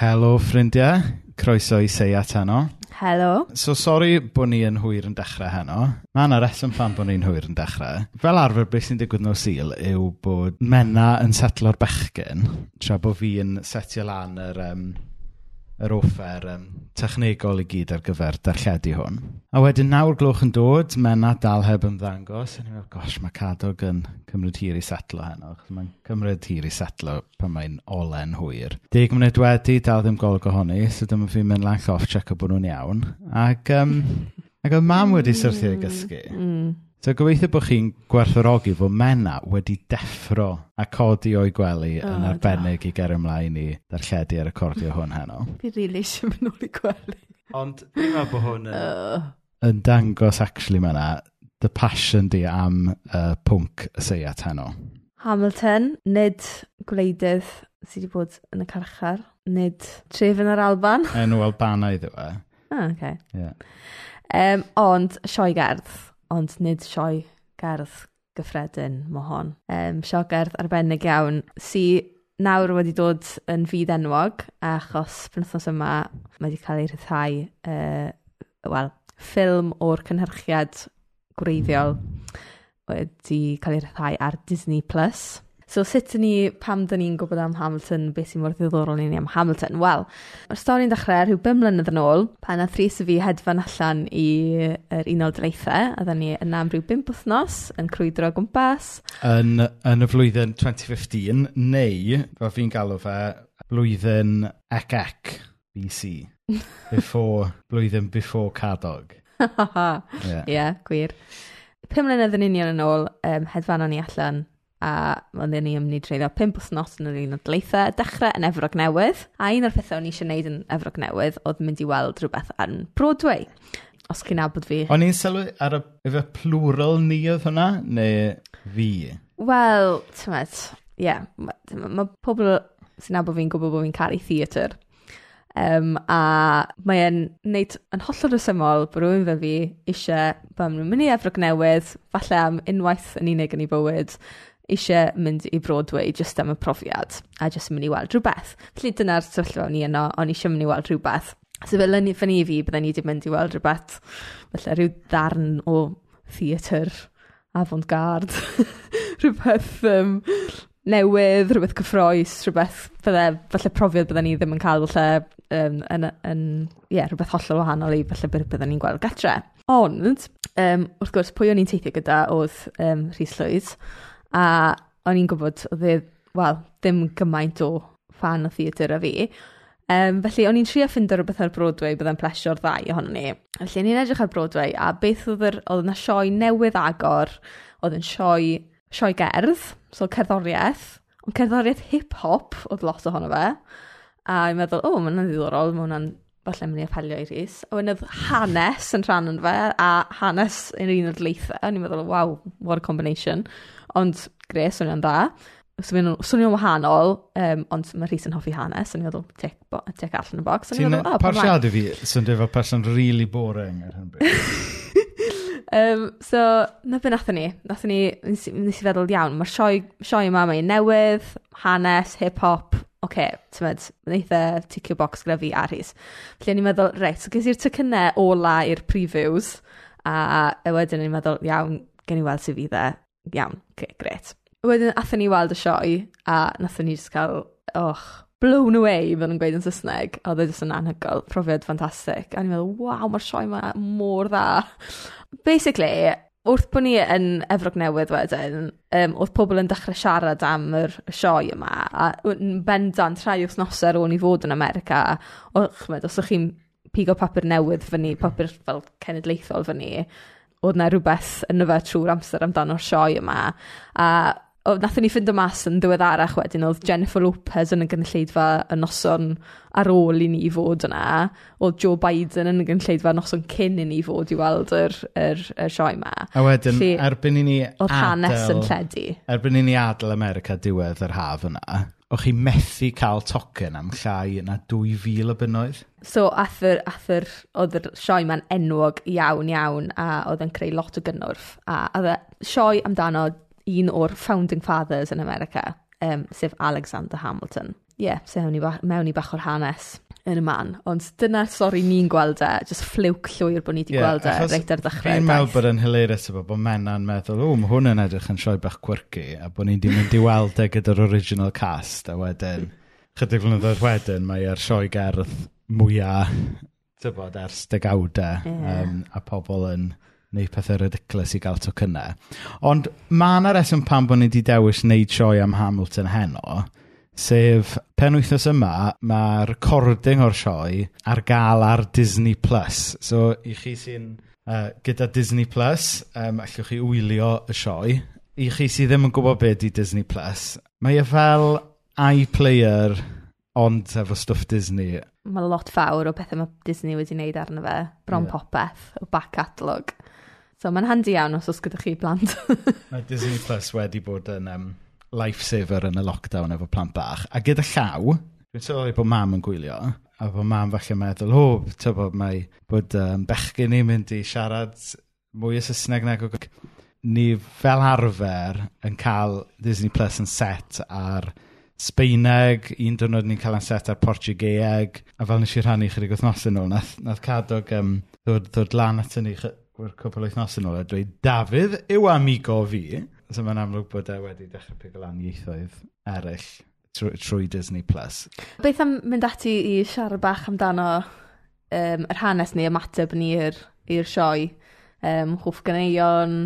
Helo ffrindiau, croeso i Seiat heno. Helo. So sori bod ni yn hwyr yn dechrau heno. Mae yna reswm pan bod ni'n hwyr yn dechrau. Fel arfer, beth sy'n digwydd nhw syl yw bod mena yn setlo'r bechgyn, tra bod fi yn setio lan yr um, yr offer um, technegol i gyd ar gyfer darlledu hwn. A wedyn nawr gloch yn dod, mena dalheb ymddangos. A ni'n meddwl, gosh, mae cadog yn cymryd hir i setlo heno. Mae'n cymryd hir i setlo pan mae'n olen hwyr. Deg munud wedi, dal ddim golwg ohoni, so dyma fi'n mynd lang off, check o bod nhw'n iawn. Ac, um, ac oedd mam wedi syrthio i gysgu. Mm. So gobeithio bod chi'n gwerthorogi fod Mena wedi deffro a codi o'i gwely oh, yn arbennig da. i ger ymlaen i ddarlledu ar y cordio hwn heno. Fi rili eisiau mynd nôl i gwely. Ond dwi'n meddwl bod hwn yn... Uh. yn dangos actually Mena the passion di am uh, pwnc y seiat heno. Hamilton, nid gwleidydd sydd wedi bod yn y carchar, nid tref yn yr Alban. Enw Albanaidd yw e. Ah, okay. Yeah. Um, ond sioe gerdd ond nid sioe gerdd gyffredin mo hon. Um, sioe gerdd arbennig iawn, sy nawr wedi dod yn fydd enwog, achos penwthnos yma mae wedi cael ei rhyddhau, uh, wel, ffilm o'r cynhyrchiad gwreiddiol wedi cael ei rhyddhau ar Disney+. Plus So sut ni, pam dyn ni'n gwybod am Hamilton, beth sy'n mor ddiddorol i ni am Hamilton? Wel, mae'r stori'n dechrau rhyw 5 mlynedd yn ôl, pan a thris y fi hedfan allan i'r er Unol Dreithau, a dyn ni yn am rhyw 5 wythnos yn crwydro gwmpas. Yn, yn y flwyddyn 2015, neu, fel fi'n galw fe, blwyddyn ec BC. Before, blwyddyn before Cadog. Ie, yeah. yeah, gwir. Pum mlynedd yn union yn ôl, um, hedfan o'n i allan a oedden ni ymwneud treulio pimp wythnos yn yr un o Daleithiau, dechrau yn Efrog Newydd. A un o'r pethau o'n i eisiau gwneud yn Efrog Newydd oedd mynd i weld rhywbeth yn Broadway. Os chi'n abod fi. O'n i'n sylwi ar y, y plural ni oedd hwnna, neu fi? Wel, ti'n meddwl, ie, yeah, mae ma, pobl sy'n abod fi'n gwybod bod fi'n caru theatr. Um, a mae'n neud yn hollol rysymol bod rhywun fel fi eisiau bod nhw'n mynd i Efrog Newydd, falle am unwaith yn unig yn ei bywyd, eisiau mynd i Broadway just am y profiad a just mynd i weld rhywbeth. Felly dyna'r sefyllfa o'n i yno, o'n i eisiau mynd i weld rhywbeth. So fel yn ffynnu i fi, byddai ni wedi mynd i weld rhywbeth, felly rhyw ddarn o theatr avant-garde, rhywbeth um, newydd, rhywbeth cyffroes, rhywbeth byddai, falle profiad byddai ni ddim yn cael falle um, yn, yn, yeah, rhywbeth hollol wahanol i falle beth byddai ni'n gweld gatre. Ond, um, wrth gwrs, pwy o'n i'n teithio gyda oedd um, Rhys Llwyd, A o'n i'n gwybod oedd e, wel, ddim gymaint o fan o theatr a fi. Um, felly o'n i'n trio ffindo rhywbeth ar Broadway byddai'n plesio'r ddau ohono ni. Felly o'n i'n edrych ar Broadway a beth oedd, yr, oedd yna sioe newydd agor, oedd yn sioe, sioe gerdd, so cerddoriaeth, ond cerddoriaeth hip-hop oedd lot ohono fe. A i'n meddwl, o, oh, mae'n ddiddorol, mae hwnna'n falle mynd i apelio i Rhys. A wedyn oedd hanes yn rhan yn fe, a hanes yn un o'r leithau. A i'n meddwl, wow, what a combination. Ond gres, swnio'n dda. Swnio'n, swnio'n wahanol, um, ond mae Rhys yn hoffi hanes, yn meddwl, tic, bo, tic allan y box. Ti'n oh, parsiadu fi, swnio fel person really boring ar hyn Um, so, na be nathon ni. Nathon ni, nes, nes i feddwl iawn, mae'r sioe, sioe yma mae'n newydd, hanes, hip-hop, oce, okay, ti'n mynd, mae'n eitha e ticio box gyda fi a Rhys. Felly ni'n meddwl, reit, so ges i'r tycynnau ola i'r previews, a wedyn ni'n meddwl, iawn, gen i weld sy'n fydd e Iawn, okay, gret. Wedyn athyn ni weld y sioe a wnaethon ni just cael, och, blown away fel nhw'n gweud yn Saesneg. A oedd e jyst yn anhygoel, profiad ffantastig. A ni'n meddwl, waw, mae'r sioe yma mor dda. Basically, wrth bod ni yn Efrog Newydd wedyn, um, oedd pobl yn dechrau siarad am yr sioe yma, a yn bendant rhai wythnosau ar ôl i fod yn America, o, chmed, os ydych chi'n pigo papur newydd fyny, papur fel cenedlaethol fyny, oedd 'na rhywbeth yn y fe trwy'r amser amdano'r sioe yma a o- wnaethon ni ffind ffindo mas yn ddiweddarach wedyn oedd Jennifer Lopez yn y gynulleidfa y noson ar ôl i ni fod yna, oedd Joe Biden yn y gynulleidfa noson cyn i ni fod i weld yr, yr, yr sioe yma. A wedyn, Felly, erbyn i ni adael... Oedd hanes yn lledu. Erbyn i ni adael America diwedd yr haf yna o'ch chi methu cael tocyn am llai na 2,000 o bunnoedd. So, athyr, athyr, oedd yr sioe ma'n enwog iawn iawn a oedd yn creu lot o gynnwrf. A oedd y sioe amdano un o'r founding fathers yn America, um, sef Alexander Hamilton ie, se mewn, i ba- mewn i bach o'r hanes yn y man. Ond dyna'r stori ni'n gweld e, just fliwc llwyr bod ni wedi yeah, gweld e reit ar ddechrau. Fi'n meddwl bod yn hilarious efo bod menna'n meddwl, o, mae hwn yn edrych yn sioi bach quirky, a bod ni'n wedi mynd i weld e gyda'r original cast, a wedyn, chydig flynyddoedd wedyn, mae e'r sioi gerdd mwyaf, tybod, ers degawdau, e, yeah. um, a pobl yn neu pethau ridiculous i gael to cynnau. Ond mae yna reswm pan bod ni wedi dewis wneud sioi am Hamilton heno, sef pen wythnos yma mae'r recording o'r sioe ar gael ar Disney+. Plus. So, i chi sy'n uh, gyda Disney+, Plus, um, allwch chi wylio y sioe. I chi sydd ddim yn gwybod beth di Disney+, Plus, mae e fel iPlayer ond efo stwff Disney. Mae lot fawr o bethau mae Disney wedi wneud arno fe, bron yeah. popeth, o back catalog. So mae'n handi iawn os oes gyda chi blant. mae Disney Plus wedi bod yn um, lifesaver yn y lockdown efo plant bach. A gyda llaw, dwi'n sylwi bod mam yn gwylio, a bod mam falle meddwl, o, oh, ti'n bod mae, bod um, bechgyn ni'n mynd i siarad mwy o Saesneg nag o ni fel arfer yn cael Disney Plus yn set ar Sbeineg, un dwrnod ni'n cael yn set ar Portugeeg, a fel nes i rhannu chydig wythnosau nôl, nath, nath cadog um, ddod, ddod lan at ni cwpl wythnosau nôl a dweud, Dafydd yw amigo fi, So mae'n amlwg bod e wedi dechrau pigo lan ieithoedd eraill trwy, trwy Disney+. Plus. Beth am mynd ati i siarad bach amdano um, yr hanes ni, ymateb ni i'r sioe, um, hwff ganeion.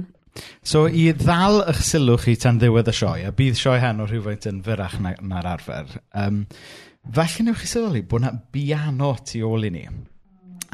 So i ddal eich sylw chi tan ddiwedd y sioe, a bydd sioe hen o rhywfaint yn fyrach na'r na arfer, um, felly newch chi sylwi bod yna biano tu ôl i ni.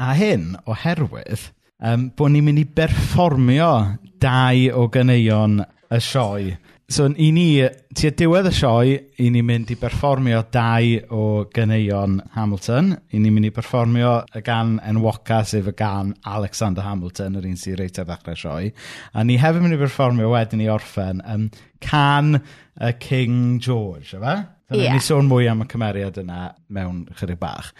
A hyn oherwydd um, bod ni'n mynd i berfformio dau o ganeuon y sioe. So, i ni, tua diwedd y sioe, i ni'n mynd i berfformio dau o ganeuon Hamilton. I ni'n mynd i berfformio y gan enwoca, sef y gan Alexander Hamilton, yr un sy'n reit ar ddechrau sioe. A ni hefyd mynd i berfformio wedyn i orffen um, can y King George, efe? Dyna yeah. ni sôn mwy am y cymeriad yna mewn chydig bach.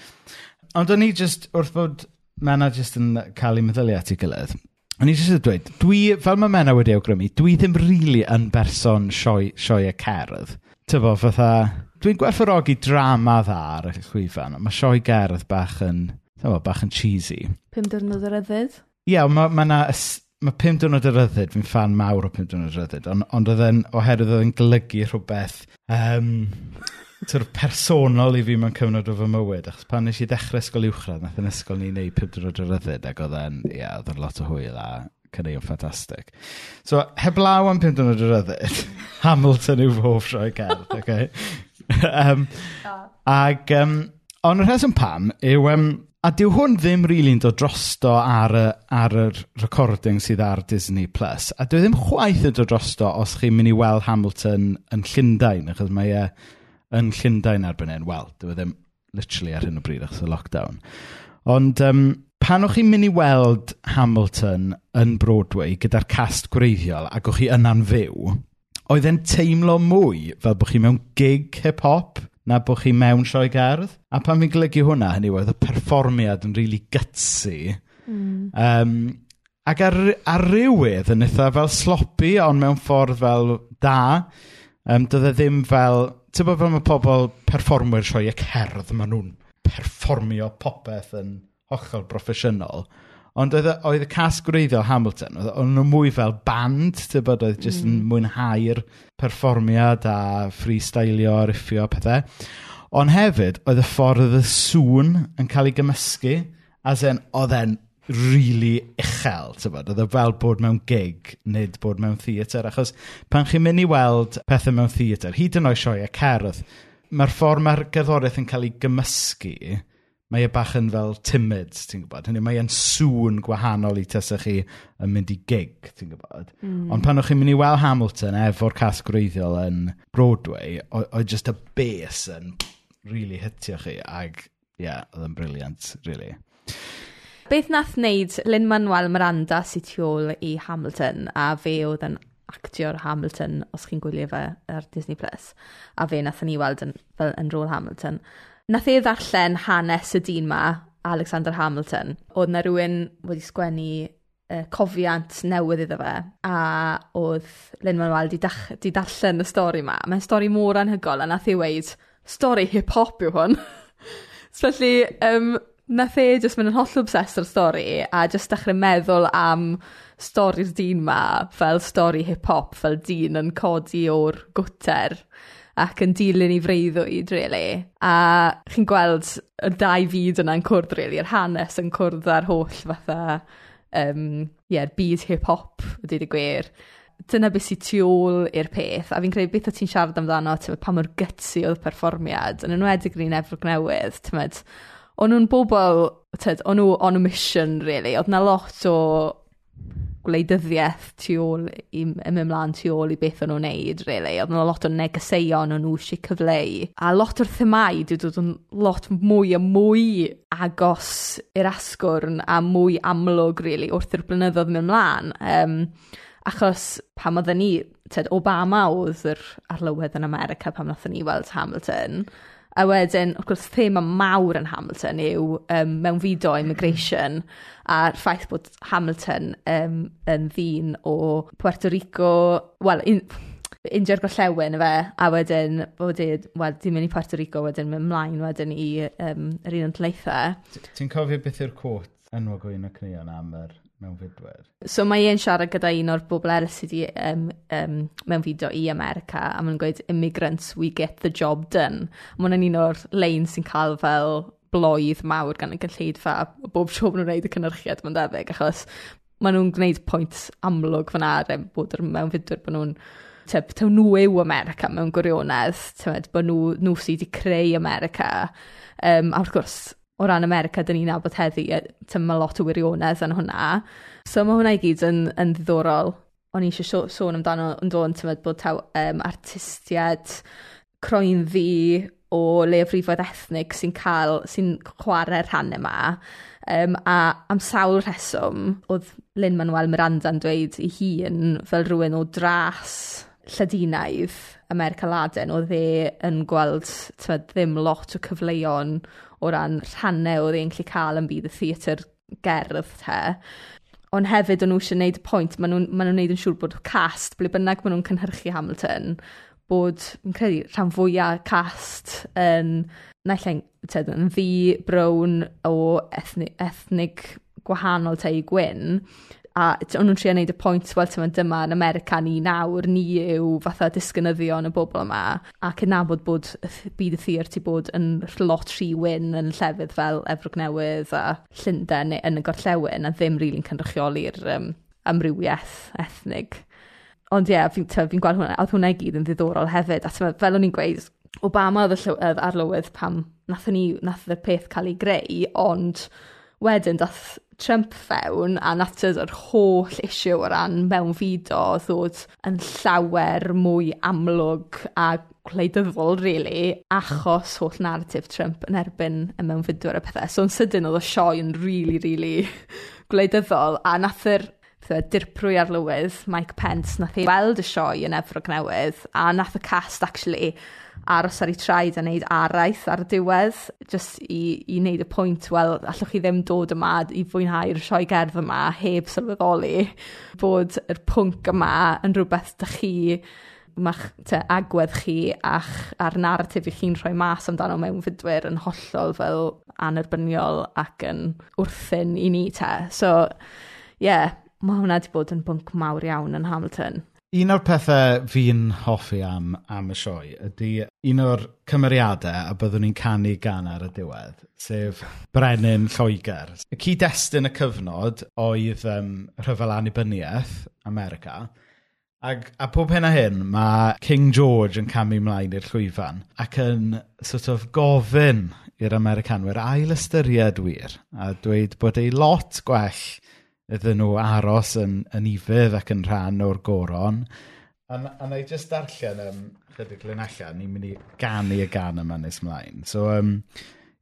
Ond o'n i just, wrth bod mae yna jyst yn cael ei meddyliau at ei gilydd. O'n i jyst yn dweud, dwi, fel mae Menna wedi awgrymu, dwi ddim really yn berson sioe, sioe y cerdd. Tyfo, fatha, dwi'n gwerthorogi drama dda ar y chwifan, ond mae sioe gerdd bach yn, tyfo, bach yn cheesy. Pum dyrnod yr yddyd? Ie, yeah, mae ma na... Mae pum dwrnod yr yddyd, fi'n fan mawr o pum dwrnod yr yddyd, ond on, on oherwydd oedd yn golygu rhywbeth um, sort of personol i fi mewn cyfnod o fy mywyd, achos pan nes i ddechrau ysgol uwchradd, nath yn ysgol ni wneud pibdrod o ryddid, ac oedd e'n, ia, yeah, oedd e'n lot o hwyl a cynnig yn ffantastig. So, heblaw am pibdrod o ryddid, Hamilton yw fhof rhoi cerdd, oce? Okay? um, ag, um, ond y rheswm pam yw, um, a dyw hwn ddim rili'n really dod drosto ar, y, ar y recording sydd ar Disney+. Plus. A dyw ddim chwaith yn dod drosto os chi'n mynd i weld Hamilton yn Llundain, achos mae e... Uh, yn Llundain erbyn hyn. Wel, dyw e ddim literally ar hyn o bryd achos y lockdown. Ond um, pan o'ch chi'n mynd i weld Hamilton yn Broadway gyda'r cast gwreiddiol ac o'ch chi yna'n fyw, oedd e'n teimlo mwy fel bod chi mewn gig hip-hop na bod chi mewn sioe gerdd. A pan fi'n golygu hwnna, hynny oedd y perfformiad yn really gutsy. Mm. Um, ac ar, ar rywydd yn eitha fel sloppy, ond mewn ffordd fel da. Um, doedd e ddim fel... Ti'n bod fel mae pobl perfformwyr sioe y cerdd, maen nhw'n perfformio popeth yn hollol broffesiynol. Ond oedd, oedd y cas gwreiddiol Hamilton, oedd, oedd nhw mwy fel band, ti'n bod, oedd jyst mm. yn mwynhau'r perfformiad a freestylio, riffio, pethau. Ond hefyd, oedd y ffordd oedd y sŵn yn cael ei gymysgu, as in, oedd e'n really uchel, tyfod. Oedd e fel bod mewn gig, nid bod mewn theatr. Achos pan chi'n mynd i weld pethau mewn theatr, hyd yn oed sioe a cerdd, mae'r ffordd mae'r gerddoriaeth yn cael ei gymysgu, mae e bach yn fel timid, ti'n gwybod. Hynny, mae e'n sŵn gwahanol i tesa chi yn mynd i gig, ti'n gwybod. Mm. Ond pan o'ch chi'n mynd i weld Hamilton efo'r cas gwreiddiol yn Broadway, oedd just y bass yn really hitio chi, ag, ie, yeah, oedd yn briliant, really beth nath wneud Lin-Manuel Miranda sy'n tu ôl i Hamilton a fe oedd yn actio'r Hamilton os chi'n gwylio fe ar Disney+. Plus a fe nath ni weld yn, fel yn rôl Hamilton. Nath e ddarllen hanes y dyn ma, Alexander Hamilton. Oedd na rhywun wedi sgwennu uh, cofiant newydd iddo fe a oedd Lin-Manuel di, dach, di darllen y stori ma. Mae'n stori mor anhygol a nath ei weid, stori hip-hop yw hwn. Felly, um, Nath e jyst mynd yn holl obsessed o'r stori a jyst dechrau meddwl am stori'r dyn ma fel stori hip-hop, fel dyn yn codi o'r gwter ac yn dilyn i freuddwyd, really. A chi'n gweld y dau fyd yna'n cwrdd, really, yr hanes yn cwrdd a'r holl fatha, um, yeah, byd hip-hop, ydy y gwir. Dyna beth sy'n tu ôl i'r peth, a fi'n credu beth o ti'n siarad amdano, ti'n pa mor gytsu oedd perfformiad, yn enwedig yr un Efrog Newydd, ti'n o'n nhw'n bobl, tyd, o'n nhw on a mission, really. Oedd na lot o gwleidyddiaeth tu ôl i ymlaen tu ôl i beth o'n nhw'n neud, really. Oedd yna lot o negeseuon o'n nhw eisiau cyfleu. A lot o'r themau wedi dod yn lot mwy a mwy agos i'r asgwrn a mwy amlwg, really, wrth i'r blynyddoedd mynd ymlaen. Um, achos pam oedden ni, tyd, Obama oedd yr arlywydd yn America pam wnaethon ni weld Hamilton, A wedyn, wrth gwrs, thema mawr yn Hamilton yw um, mewn mewnfudo, immigration a'r ffaith bod Hamilton um, yn ddyn o Puerto Rico, wel un- India'r Gorllewin ife, a wedyn bod e, wel 'di mynd i Puerto Rico wedyn mynd mlaen wedyn i um, yr un Unol tleitha. Ti'n cofio beth yw'r cwt enwog o un o cnion am yr mewn fudwyr. So mae e'n siarad gyda un o'r bobl eraill sydd wedi um, um, mewn fideo i America a mae'n gweud immigrants we get the job done. Mae hwnna'n un o'r lein sy'n cael fel bloedd mawr gan y gynllidfa a bob tro maen nhw'n gwneud y cynnyrchiad mae'n debyg achos maen nhw'n gwneud pwynt amlwg fan ar bod yr mewn fudwyr bod nhw'n teb, taw nhw yw America mewn gwirionedd, tywed, bod nhw, nhw sydd wedi creu America. Um, a wrth gwrs, o ran America dyn ni'n nabod heddi e, yy ma' lot o wirionedd yn hwnna so mae hwnna i gyd yn yn ddiddorol. O'n i eisiau sôn amdano yn dod yn timod bod taw um, artistiad croen ddi o leiafrifoedd ethnig sy'n cael sy'n chwarae'r rhan yma Um, a am sawl rheswm oedd Lynn Manuel Miranda'n dweud i hun fel rhywun o dras Lladinaidd America Laden, oedd e yn gweld timod ddim lot o cyfleon o ran rhannau oedd e'n gallu cael yn bydd y theatr gerdd te. Ond hefyd o'n nhw eisiau gwneud pwynt, maen nhw'n ma nhw wneud yn siŵr bod cast, ble bynnag maen nhw'n cynhyrchu Hamilton, bod, yn credu, rhan fwyaf cast yn, naill ein, yn ddi brown o ethnig, ethnig gwahanol te i Gwyn, a o'n nhw'n trio neud y pwynt, wel, tyma, dyma yn America ni nawr, ni yw fatha disgynyddion y bobl yma, a cydnabod bod byd y theatr ti bod yn lot rhy wyn yn llefydd fel Efrog Newydd a Llundain yn y gorllewin, a ddim rili'n really cynrychioli'r um, amrywiaeth ethnig. Ond ie, yeah, fi'n fi gweld hwnna, oedd hwnna i gyd yn ddiddorol hefyd, a tyma, fel o'n i'n gweud, Obama oedd y llywydd arlywydd pam nath, ni, nath y peth cael ei greu, ond wedyn dath Trump fewn a natod yr holl issue o ran mewnfudo ddod yn llawer mwy amlwg a gwleidyddol really, achos holl narratif Trump yn erbyn y mewnfudwyr a pethau. So yn sydyn oedd y sioe yn really, really gwleidyddol a nath yr dirprwy ar lywydd, Mike Pence, nath ei weld y sioe yn Efrog Newydd a nath y cast actually aros ar ei traed a wneud araith ar y diwedd, just i, i wneud y pwynt, wel, allwch chi ddim dod yma i fwynhau'r sioe gerdd yma heb sylweddoli bod yr pwnc yma yn rhywbeth dych chi ma'ch te, agwedd chi a'ch a'r narratif i chi'n rhoi mas amdano mewn fydwyr yn hollol fel anerbyniol ac yn wrthyn i ni te. So, ie, yeah, mae hwnna wedi bod yn bwnc mawr iawn yn Hamilton. Un o'r pethau fi'n hoffi am, am y sioe ydy un o'r cymeriadau a byddwn ni'n canu gan ar y diwedd, sef Brenin Lloegr. Y cyd-destun y cyfnod oedd um, rhyfel annibyniaeth America, Ag, a pob hyn a hyn, mae King George yn camu ymlaen i'r llwyfan ac yn sort of gofyn i'r Americanwyr ail ystyried wir a dweud bod ei lot gwell iddyn nhw aros yn, yn ifydd ac yn rhan o'r goron. A, na i just darllen um, chydig linellau, ni'n mynd i ganu y gan yma nes mlaen. So, um,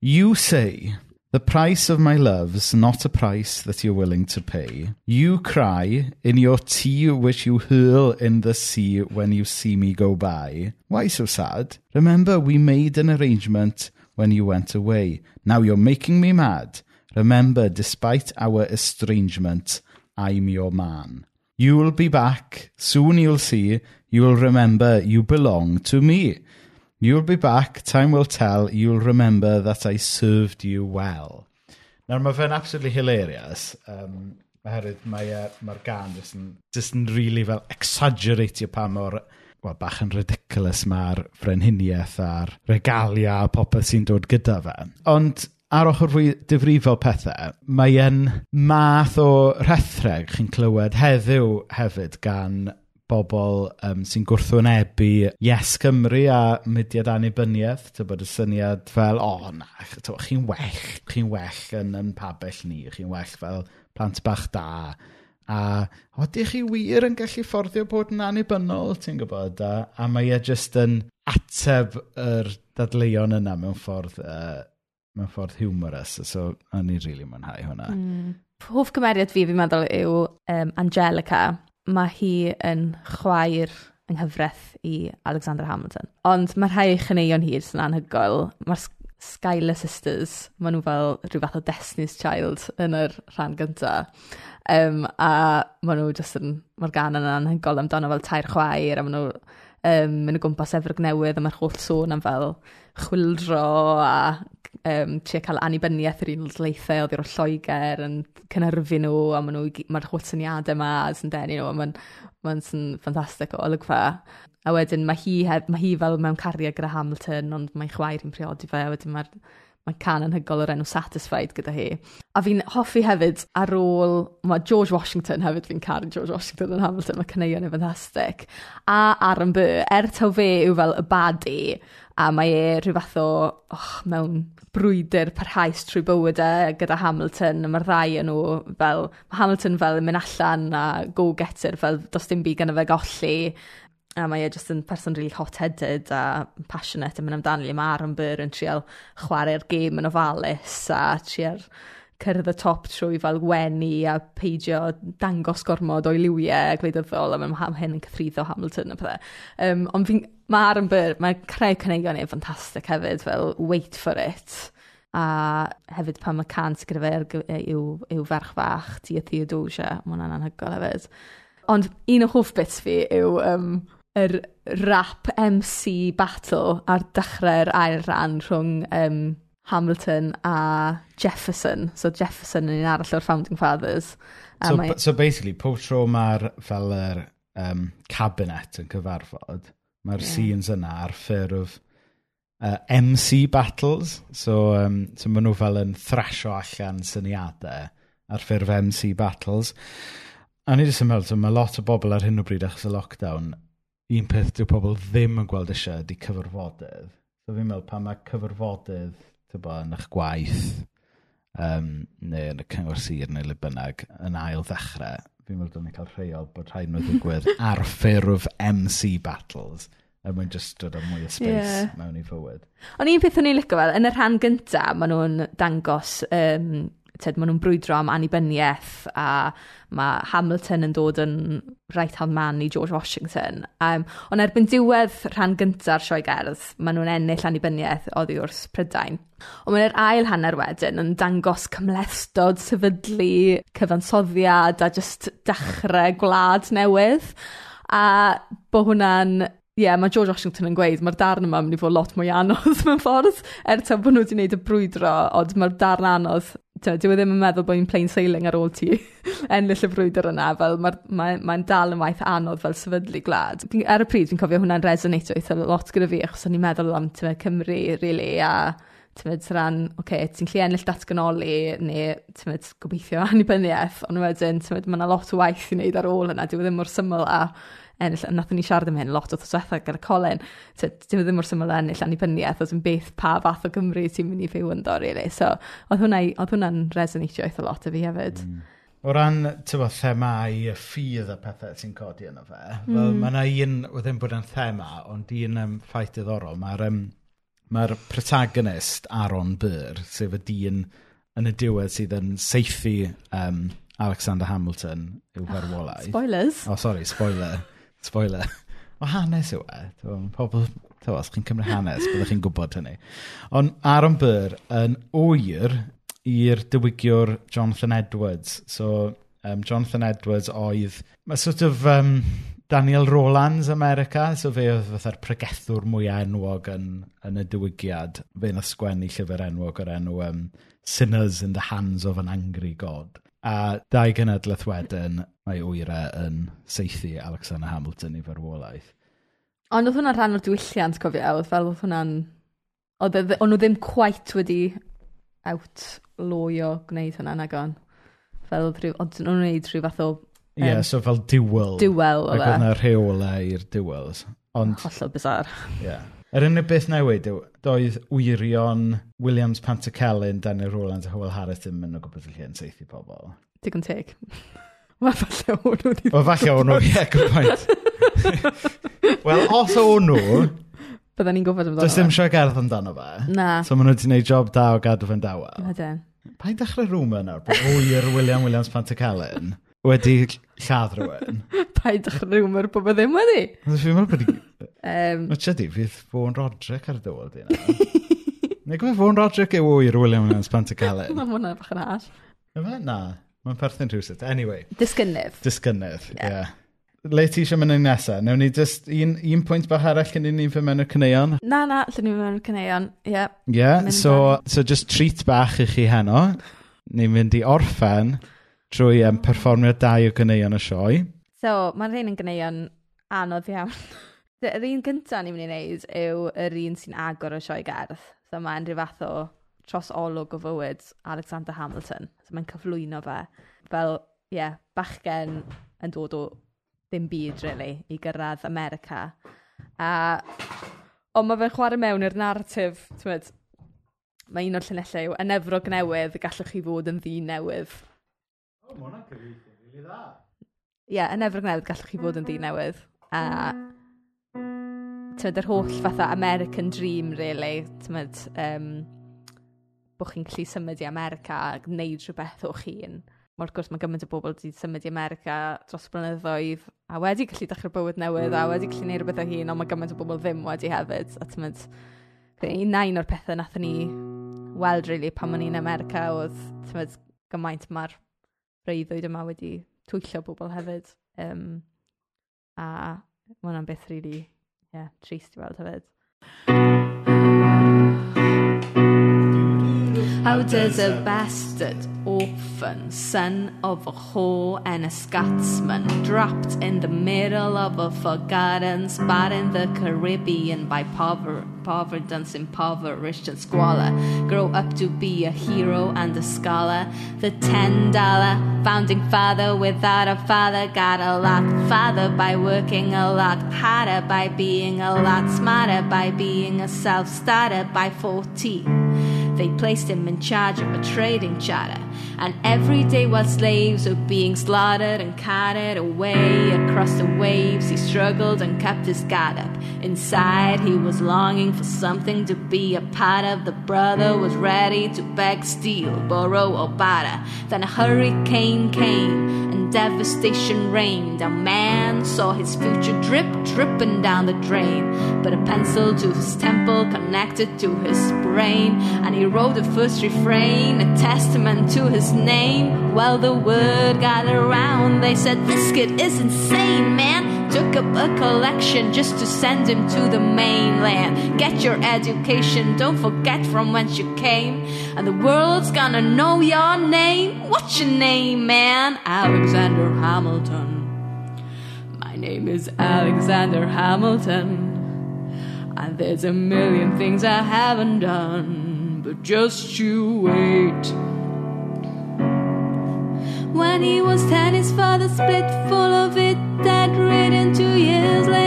you say, the price of my love's not a price that you're willing to pay. You cry in your tea which you hurl in the sea when you see me go by. Why so sad? Remember we made an arrangement when you went away. Now you're making me mad. Remember, despite our estrangement, I'm your man. You'll be back. Soon you'll see. You'll remember. You belong to me. You'll be back. Time will tell. You'll remember that I served you well. Nawr, mae fe'n absolutely hilarious. Um, oherwydd mae'r mae gan jyst yn, jyst yn really fel exaggeratio pa mor well, bach yn ridiculous mae'r frenhiniaeth a'r regalia a popeth sy'n dod gyda fe. Ond ar ochr fwy difrifol pethau, mae e'n math o rhethreg chi'n clywed heddiw hefyd gan bobl um, sy'n gwrthwynebu Yes Cymru a mudiad annibyniaeth. Tybod y syniad fel, o oh, na, chi'n well, chi'n well yn, yn pabell ni, chi'n well fel plant bach da. A odych chi wir yn gallu fforddio bod yn annibynnol, ti'n gwybod? A, a mae e jyst yn ateb yr dadleuon yna mewn ffordd uh, mewn ffordd humorous, so o'n ni'n rili really mwynhau hwnna. Mm. Hoff cymeriad fi, fi'n meddwl, yw um, Angelica. Mae hi yn chwaer yng nghyfraith i Alexander Hamilton. Ond mae rhai chyneuon hi sy'n anhygoel. Mae'r Skyler Sisters, maen nhw fel rhyw fath o Destiny's Child yn yr rhan gyntaf. Um, a maen nhw jyst yn, mae'r gan yn anhygoel amdano fel tair chwaer, a maen nhw um, yn y gwmpas Efrog Newydd, a mae'r holl sôn am fel chwildro a um, trio cael annibyniaeth yr un leithau oedd i'r Lloegr yn cynnyrfu nhw a maen nhw, mae'r holl syniadau yma sy'n denu nhw a mae'n ma ffantastig o olygfa. A wedyn mae hi, heb, mae hi fel mewn cariad gyda Hamilton ond mae chwaer yn priodi fe a wedyn mae'r mae can anhygol o'r enw Satisfied gyda hi. A fi'n hoffi hefyd ar ôl, mae George Washington hefyd, fi'n caru George Washington yn Hamilton, mae caneuon yn fantastic. A Aaron Burr, er taw fe yw fel y badi, A mae e rhyw fath o mewn brwydr parhaus trwy bywydau e gyda Hamilton a ma'r ddau yn nhw fel... mae Hamilton fel yn mynd allan a go-getter fel does dim byd gan y fe golli a mae e jyst yn person really hot-headed a passionate yn mynd amdani. mae Aaron Burr yn trial chwarae'r gêm yn ofalus a trial cyrraedd y top trwy fel wenu a peidio dangos gormod o'i liwiau gwleidyddol a mae hyn yn cythruddo Hamilton a pethau. Um, ond fi'n... Mae Aaron mae'n creu cynnigion e'n ffantastig hefyd, fel Wait For It. A hefyd pan mae cant gyda fe yw, yw ferch fach, Tia Theodosia, mae hwnna'n anhygoel hefyd. Ond un o hoff bits fi yw um, yr rap MC battle ar dechrau'r ail ran rhwng um, Hamilton a Jefferson. So Jefferson yn un arall o'r Founding Fathers. Um, so, I... so basically, pob tro mae'r fel yr um, cabinet yn cyfarfod, Mae'r yeah. scenes yna ar ffurf uh, MC battles. So, um, so maen nhw fel yn thrasio allan syniadau ar ffurf MC battles. A ni ddim yn meddwl, so mae lot o bobl ar hyn o bryd achos y lockdown, un peth dyw pobl ddim yn gweld eisiau ydy cyfyrfodydd. So fi'n meddwl pan mae cyfyrfodydd tybo, yn eich gwaith, um, neu yn y cyngor sir neu le bynnag, yn ail ddechrau, fi'n meddwl dyn ni'n cael rheol bod rhaid nhw ddigwydd ar ffurf MC Battles er a mae'n just dod o mwy o space yeah. mewn i fywyd. Ond un peth o'n i'n licio fel, yn y rhan gyntaf, maen nhw'n dangos um, tyd, maen nhw'n brwydro am annibyniaeth a mae Hamilton yn dod yn right hand man i George Washington. Um, ond erbyn diwedd rhan gyntaf sioe gerdd, maen nhw'n ennill annibyniaeth oddi wrth Prydain. Ond mae'r ail hanner wedyn yn dangos cymlestod, sefydlu, cyfansoddiad a just dechrau gwlad newydd. A bod hwnna'n ie, yeah, mae George Washington yn gweud, mae'r darn yma yn mynd i fod lot mwy anodd mewn ffordd, er ta bod nhw wedi gwneud y brwydro, ond mae'r darn anodd dwi e ddim yn meddwl bod hi'n plain sailing ar ôl ti ennill y frwydr yna, fel mae'n ma, ma, dal yn waith anodd fel sefydlu glad. Ar y pryd, fi'n cofio hwnna'n resonato eitha lot gyda fi, achos o'n i'n meddwl am tymed, Cymru, really, a tymed, rhan, oce, okay, ti'n lli ennill datganoli, neu tymed, gobeithio annibyniaeth, ond wedyn, tymed, mae yna lot o waith i wneud ar ôl yna, dwi e ddim mor syml a ennill, a nath ni siarad am hyn lot o thoswethau gyda Colin, dim ddim mor syml ennill annibyniaeth, oedd yn beth pa fath o Gymru ti'n mynd i fyw yn do, really. So, oedd hwnna'n hwnna, resonatio eitha lot o fi hefyd. Mm. O ran, ti'n bod, themau y ffydd a pethau sy'n codi yna fe, mm. fel mae yna un, wedi'n bod yn thema, ond un um, ffaith diddorol, mae'r um, mae protagonist Aaron Burr, sef y dyn yn y diwedd sydd yn seithi um, Alexander Hamilton i'w ferwolaeth. Ah, oh, spoilers! Oh, sorry, spoiler. Spoiler. O hanes yw e. Pobl, ta os chi'n cymryd hanes, byddwch chi'n gwybod hynny. Ond Aaron Burr yn wyr i'r diwygiwr Jonathan Edwards. So, um, Jonathan Edwards oedd... Mae sort of um, Daniel Rowlands America, so fe oedd fatha'r pregethwr mwyaf enwog yn, yn y diwygiad. Fe na sgwennu llyfr enwog o'r enw um, Sinners in the Hands of an Angry God. A dau gynadleth wedyn, mae wyra yn seithi Alexander Hamilton i farwolaeth. Ond oedd hwnna'n rhan o'r diwylliant, cofio, oedd fel oedd hwnna'n... Oedd e- nhw ddim quite wedi outlawio gwneud hwnna, nag on. Fel oedd nhw'n gwneud rhyw fath o... Ie, um, yeah, so fel duel. Duel, oedd e. Ac oedd yna rheola i'r duels. Ond... Hollol bizar. Ie. Yeah. Yr unig beth newid, yw, doedd wirion Williams Pantacelyn, Daniel Rowland a Howell Harris ddim yn o gwybod lle yn seithi pobl. Digon teg. Mae falle o'n nhw wedi... O, falle o'n nhw, ie, good point. Wel, os o'n nhw... Byddwn ni'n gwybod amdano. Does dim sio gerdd amdano fe. Na. So maen nhw wedi gwneud job da o gadw fe'n dawel. Na den. Pa i dechrau rhwma nawr? Wyr William Williams Pantacelyn wedi lladd rhywun. pa i dechrau rhwma'r bod fe ddim wedi? Dwi'n meddwl bod... Um... Mae chydi, fydd Fawn Roderick ar y dywod i na. Neu gwybod Fawn Roderick yw wyr William Williams Pantacelyn? Mae hwnna bach yn as. Na. Mae'n perthyn rhywsyd. Anyway. Disgynnydd. Disgynnydd, ie. Yeah. yeah. Le ti eisiau mynd yn nesaf? Newn ni just un, un pwynt bach arall cyn i ni fy mewn y cyneuon? Na, na, llyn ni mewn y cyneuon, ie. Yeah. Ie, yeah, so, so just treat bach i chi heno. Ni'n mynd i orffen trwy um, perfformio dau o gyneuon y sioe. So, mae'r un yn gyneuon anodd iawn. Yr un gyntaf ni'n mynd i wneud yw yr un sy'n agor o sioe gerdd. So, mae'n rhyw fath o tros olwg o fywyd Alexander Hamilton. So mae'n cyflwyno fe fel, ie, yeah, bachgen yn dod o ddim byd, really, i gyrraedd America. A, ond mae fe'n chwarae mewn i'r narratif, ti'n mae un o'r llunellau yw enefrog newydd, gallwch chi fod yn ddi newydd. O, oh, mae hwnna'n cyfeithio, rili dda. Ie, yeah, enefrog newydd, gallwch chi fod yn ddi newydd. A, ti'n yr holl fatha American Dream, really, ti'n um, bod chi'n gallu symud i America a gwneud rhywbeth o'ch hun. Wrth gwrs, mae gymaint o bobl wedi symud i America dros blynyddoedd a wedi gallu dechrau bywyd newydd a wedi gallu gwneud rhywbeth o hun, ond mae gymaint o bobl ddim wedi hefyd. A ti'n mynd, un o'r pethau nath ni weld, really, pan o'n i'n America oedd, tymod, gymaint mae'r reiddwyd yma wedi twyllio bobl hefyd. Um, a mae hwnna'n beth rili really, yeah, trist i weld hefyd. How does a bastard orphan, son of a whore and a Scotsman, dropped in the middle of a forgotten spot in the Caribbean by pover- poverty, impoverished and squalor, grow up to be a hero and a scholar. The ten dollar founding father without a father got a lot farther by working a lot harder, by being a lot smarter, by being a self starter by 14. They placed him in charge of a trading charter, and every day while slaves were being slaughtered and carted away across the waves, he struggled and kept his guard up. Inside, he was longing for something to be a part of. The brother was ready to beg, steal, borrow, or barter. Then a hurricane came devastation reigned. A man saw his future drip, dripping down the drain. But a pencil to his temple connected to his brain, and he wrote the first refrain, a testament to his name. Well, the word got around. They said, This kid is insane, man took up a collection just to send him to the mainland. Get your education, don't forget from whence you came. And the world's gonna know your name. What's your name, man? Alexander Hamilton. My name is Alexander Hamilton. And there's a million things I haven't done, but just you wait. When he was ten, his father split full of it, dead-ridden. Two years later,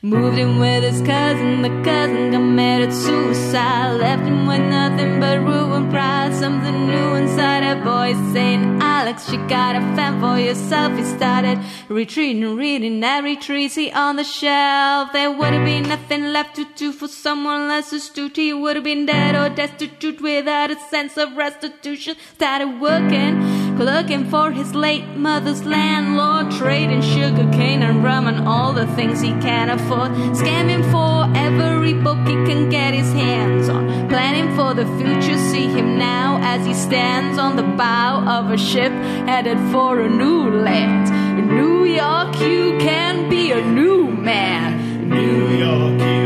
Moved in with his cousin, the cousin committed suicide, left him with nothing but ruin pride. Something new inside a voice saying, Alex, you gotta fend for yourself. He started retreating, reading every treatise on the shelf. There would have been nothing left to do for someone less astute. He would have been dead or destitute without a sense of restitution. Started working looking for his late mother's landlord, trading sugar cane and rum and all the things he can afford, scamming for every book he can get his hands on, planning for the future. See him now as he stands on the bow of a ship headed for a new land. In New York, you can be a new man. New York,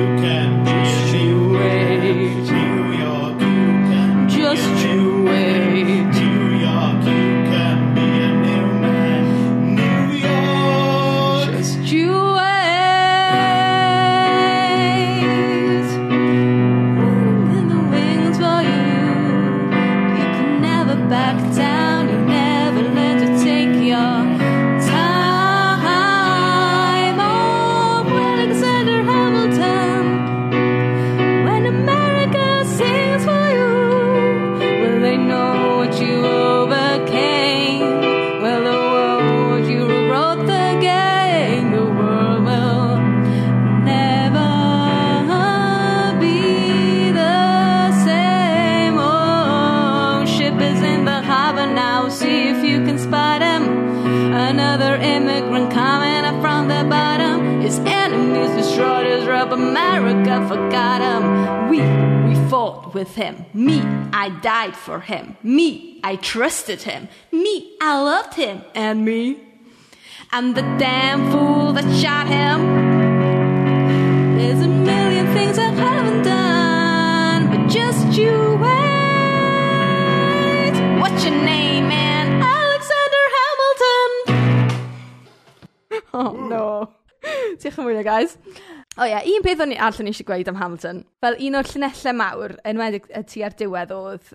immigrant coming up from the bottom. His enemies destroyed his rub. America forgot him. We, we fought with him. Me, I died for him. Me, I trusted him. Me, I loved him. And me, I'm the damn fool that shot him. There's a million things I haven't done, but just you wait. What's your name, Oh, no. Diolch yn fwy guys. O ie, un peth o'n i allan eisiau gweud am Hamilton. Fel un o'r llunellau mawr, enwedig y tu ar diwedd oedd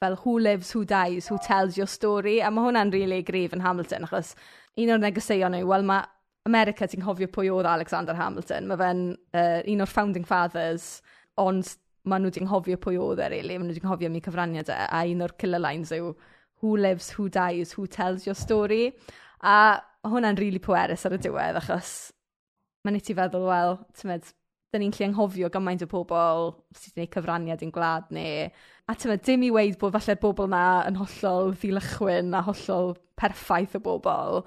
fel who lives, who dies, who tells your story. A mae hwnna'n rili really grif yn Hamilton, achos un o'r negeseuon yw, wel mae America ti'n hofio pwy oedd Alexander Hamilton. Mae fe'n uh, un o'r founding fathers, ond maen nhw di'n hofio pwy oedd e, really. Maen nhw di'n hofio mi cyfraniad e. A un o'r killer lines yw, who lives, who dies, who tells your story. A hwnna'n rili really pwerus ar y diwedd, achos mae'n i ti feddwl, wel, ti'n meddwl, da ni'n lle anghofio gymaint o bobl sydd wedi gwneud cyfraniad i'n gwlad ni. A ti'n meddwl, dim i weid bod falle'r bobl na yn hollol ddilychwyn a hollol perffaith o bobl.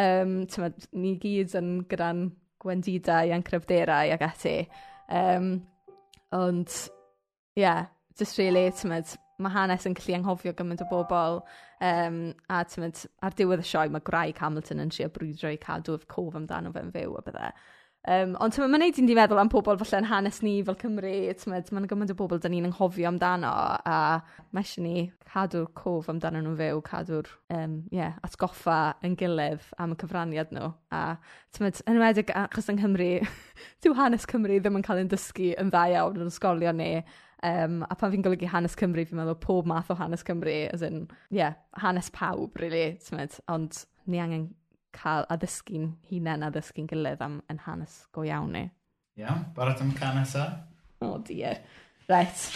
Um, ti'n meddwl, ni gyd yn gyda'n gwendidau a'n cryfderau ac ati. Um, ond, ie, yeah, just really, ti'n meddwl, mae hanes yn gallu anghofio gymaint o bobl. Um, a tymod, ar diwedd y sioe, mae Graig Hamilton yn trio brwydro i cadw'r cof amdano fe'n fyw a bydde. Um, ond mae'n neud i'n di meddwl am pobl falle yn hanes ni fel Cymru, mae'n gymaint o bobl dyn ni'n anghofio amdano a mae eisiau ni cadw'r cof amdano nhw'n fyw, cadw'r um, yeah, atgoffa yn gilydd am y cyfraniad nhw. A tymod, yn ymwedig achos yng Nghymru, dyw hanes Cymru ddim yn cael ei dysgu yn dda iawn yn ysgolion ni Um, a pan fi'n golygu hanes Cymru, fi'n meddwl pob math o hanes Cymru, as in, yeah, hanes pawb, really, tymed. Ond ni angen cael addysgu'n hunain addysgu'n gilydd am yn hanes go iawn ni. Iawn, barod am can nesa. O, oh, dear. Right.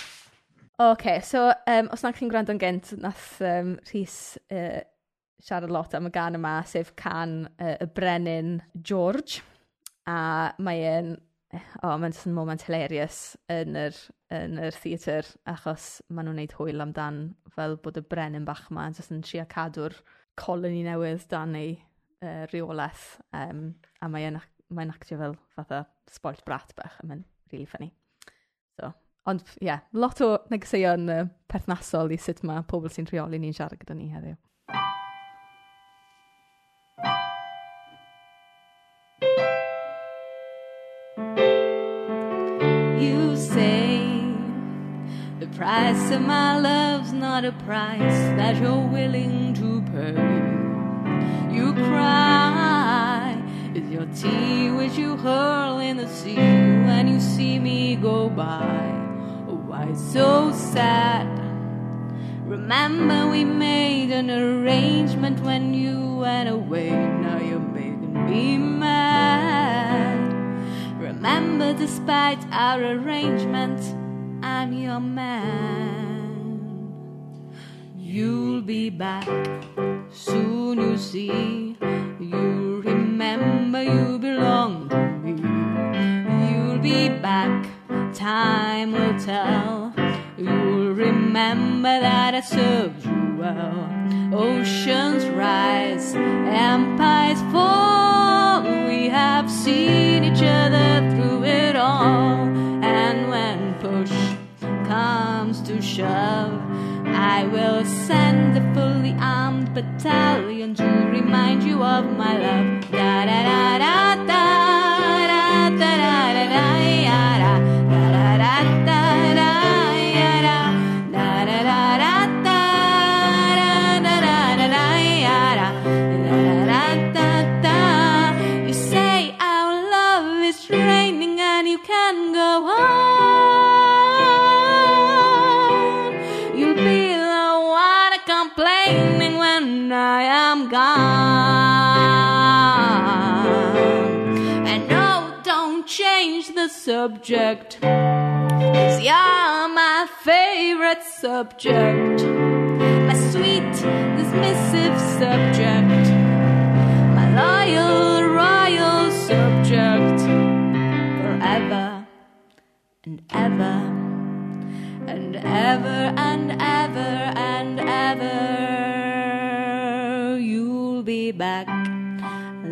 OK, so um, os na chi'n gwrando'n gynt, nath um, Rhys uh, siarad lot am y gan yma, sef can uh, y Brenin George. A mae o, oh, mae'n just yn moment hilarious yn yr, yn yr theatr, achos maen nhw'n gwneud hwyl amdan fel bod y brenin bach yma, just yn trio cadw'r colony newydd dan ei uh, reolaeth. Um, a mae'n mae actio fel fatha spoilt brat bach, a mae'n really funny. So, ond, ie, yeah, lot o negeseuon uh, perthnasol i sut mae pobl sy'n rheoli ni'n siarad gyda ni heddiw. Price my love's not a price that you're willing to pay. You cry, is your tea which you hurl in the sea when you see me go by. Oh, why so sad? Remember we made an arrangement when you went away. Now you're making me mad. Remember, despite our arrangement. I'm your man. You'll be back soon, you see. You'll remember you belong to me. You'll be back, time will tell. You'll remember that I served you well. Oceans rise, empires fall. We have seen each other through it all. And when push comes to shove, I will send a fully armed battalion to remind you of my love. Da da da da da. Subject. Cause you're my favorite subject. My sweet, dismissive subject. My loyal, royal subject. Forever and ever and ever and ever and ever you'll be back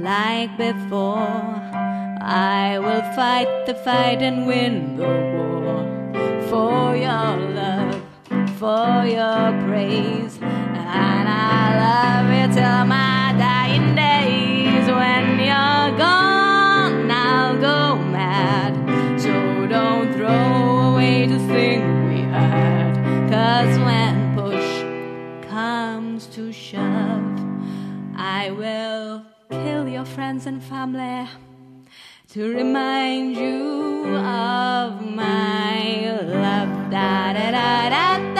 like before I will fight the fight and win the war. For your love for your praise. And I love you till my dying days. When you're gone I'll go mad. So don't throw away the thing we had. Cause when push comes to shove I will kill your friends and family to remind you of my love. Da da da da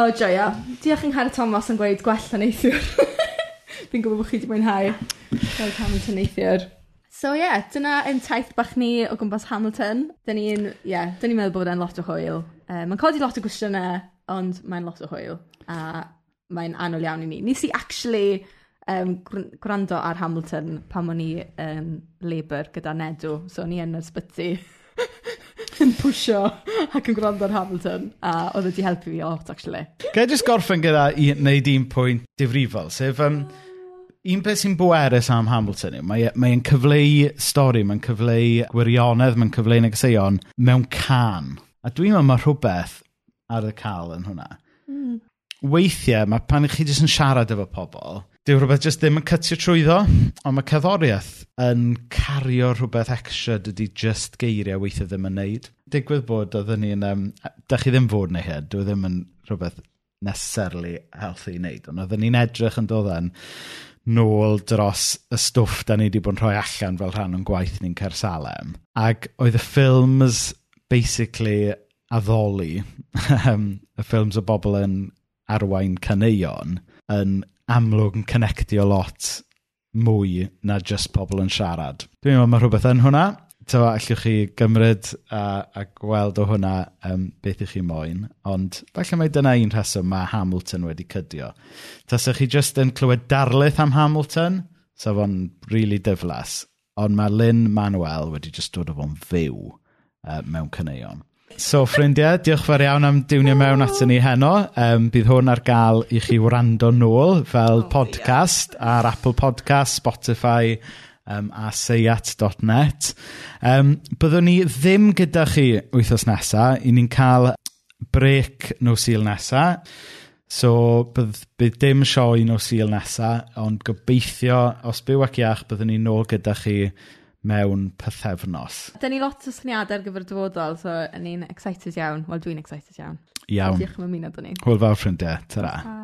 O joio. Diolch yn nghanol Thomas yn gweud gwella neithiwr. Fi'n gwybod bod chi wedi mwynhau gweld Hamilton neithiwr. So ie, yeah, dyna yn taith bach ni o gwmpas Hamilton. Dyn ni'n yeah, dyn ni meddwl bod e'n lot o hwyl. Uh, mae'n codi lot o gwestiynau, ond mae'n lot o hwyl. A mae'n anol iawn i ni. Nes i actually um, gwrando ar Hamilton pan o'n i yn um, Labour gyda Nedw, so ni yn yr sbyty yn pwysio ac yn gwrando ar Hamilton, a oedd wedi helpu fi lot, actually. Gai jyst gorffen gyda i wneud un pwynt difrifol, sef um, un peth sy'n bwerus am Hamilton yw, mae, e, mae'n cyfleu stori, mae'n cyfleu gwirionedd, mae'n cyfleu negeseuon mewn can. A dwi'n meddwl mae rhywbeth ar y cael yn hwnna. Mm. Weithiau, mae pan i chi jyst yn siarad efo pobl, dyw rhywbeth jyst ddim yn cytio trwyddo, ond mae cerddoriaeth yn cario rhywbeth extra dydy just geiriau weithio ddim yn neud. Digwydd bod oedden ni'n... Um, da chi ddim fod neu hyn, dwi ddim yn rhywbeth necessarily healthy i wneud, ond oedden ni'n edrych yn dod yn nôl dros y stwff da ni wedi bod yn rhoi allan fel rhan o'n gwaith ni'n Cersalem. Ac oedd y ffilms basically addoli, y ffilms o bobl yn arwain caneuon, yn amlwg yn connectio lot mwy na just pobl yn siarad. Dwi'n meddwl mae rhywbeth yn hwnna. Ta, allwch chi gymryd a, a gweld o hwnna um, beth ych chi moyn, ond falle mae dyna un rheswm mae Hamilton wedi cydio. Tasech chi just yn clywed darlith am Hamilton, sa fo'n really diflas, ond mae Lynn Manuel wedi just dod o fo'n fyw uh, mewn cyneuon. So, ffrindiau, diolch fawr iawn am diwnio mewn atyn ni heno. Um, bydd hwn ar gael i chi wrando nôl fel oh, podcast yeah. ar Apple Podcast, Spotify um, a seiat.net. Um, byddwn ni ddim gyda chi wythnos nesaf. I ni'n cael brec no sil nesa. So, bydd, bydd dim sioe no sil nesa, ond gobeithio, os byw ac iach, byddwn ni nôl gyda chi mewn pythefnos. Da ni lot o syniadau ar gyfer dyfodol, so ni'n excited iawn. Wel, dwi'n excited iawn. Iawn. Diolch am ymuno dyn ni. Hwyl fawr ffrindiau. Ta-ra. Ta.